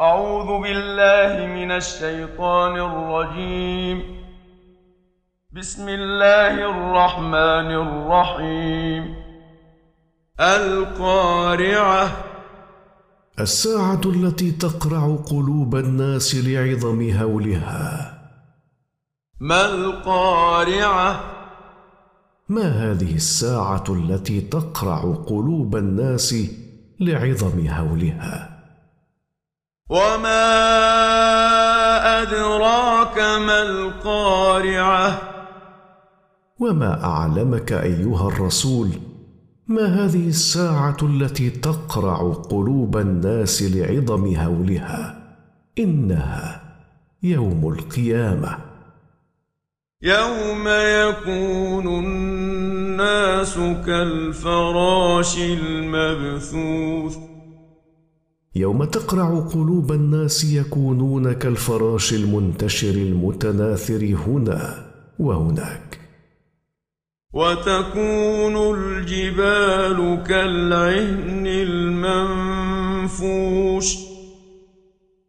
أعوذ بالله من الشيطان الرجيم. بسم الله الرحمن الرحيم. القارعة. الساعة التي تقرع قلوب الناس لعظم هولها. ما القارعة؟ ما هذه الساعة التي تقرع قلوب الناس لعظم هولها؟ وما أدراك ما القارعة وما اعلمك ايها الرسول؟ ما هذه الساعة التي تقرع قلوب الناس لعظم هولها؟ انها يوم القيامه. يوم يكون الناس كالفراش المبثوث يوم تقرع قلوب الناس يكونون كالفراش المنتشر المتناثر هنا وهناك. وتكون الجبال كالعهن المنفوش.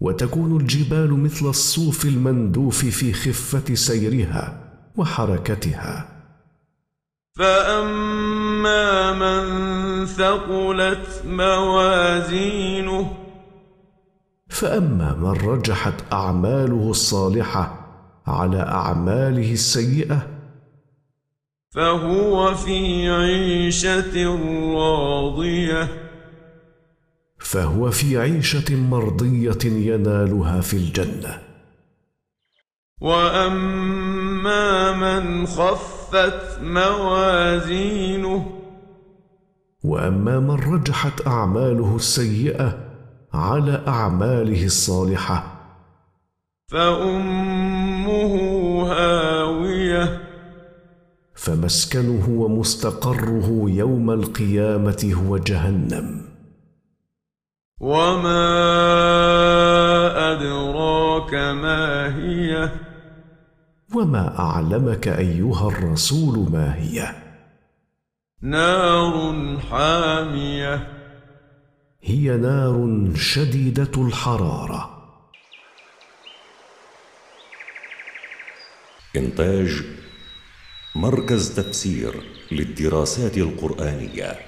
وتكون الجبال مثل الصوف المندوف في خفة سيرها وحركتها. فأما من ثقلت موازينه فاما من رجحت اعماله الصالحه على اعماله السيئه فهو في عيشة راضية فهو في عيشه مرضيه ينالها في الجنه وأما من خفت موازينه. وأما من رجحت أعماله السيئة على أعماله الصالحة. فأمه هاوية. فمسكنه ومستقره يوم القيامة هو جهنم. وما وما أعلمك أيها الرسول ما هي؟ نار حامية. هي نار شديدة الحرارة. إنتاج مركز تفسير للدراسات القرآنية.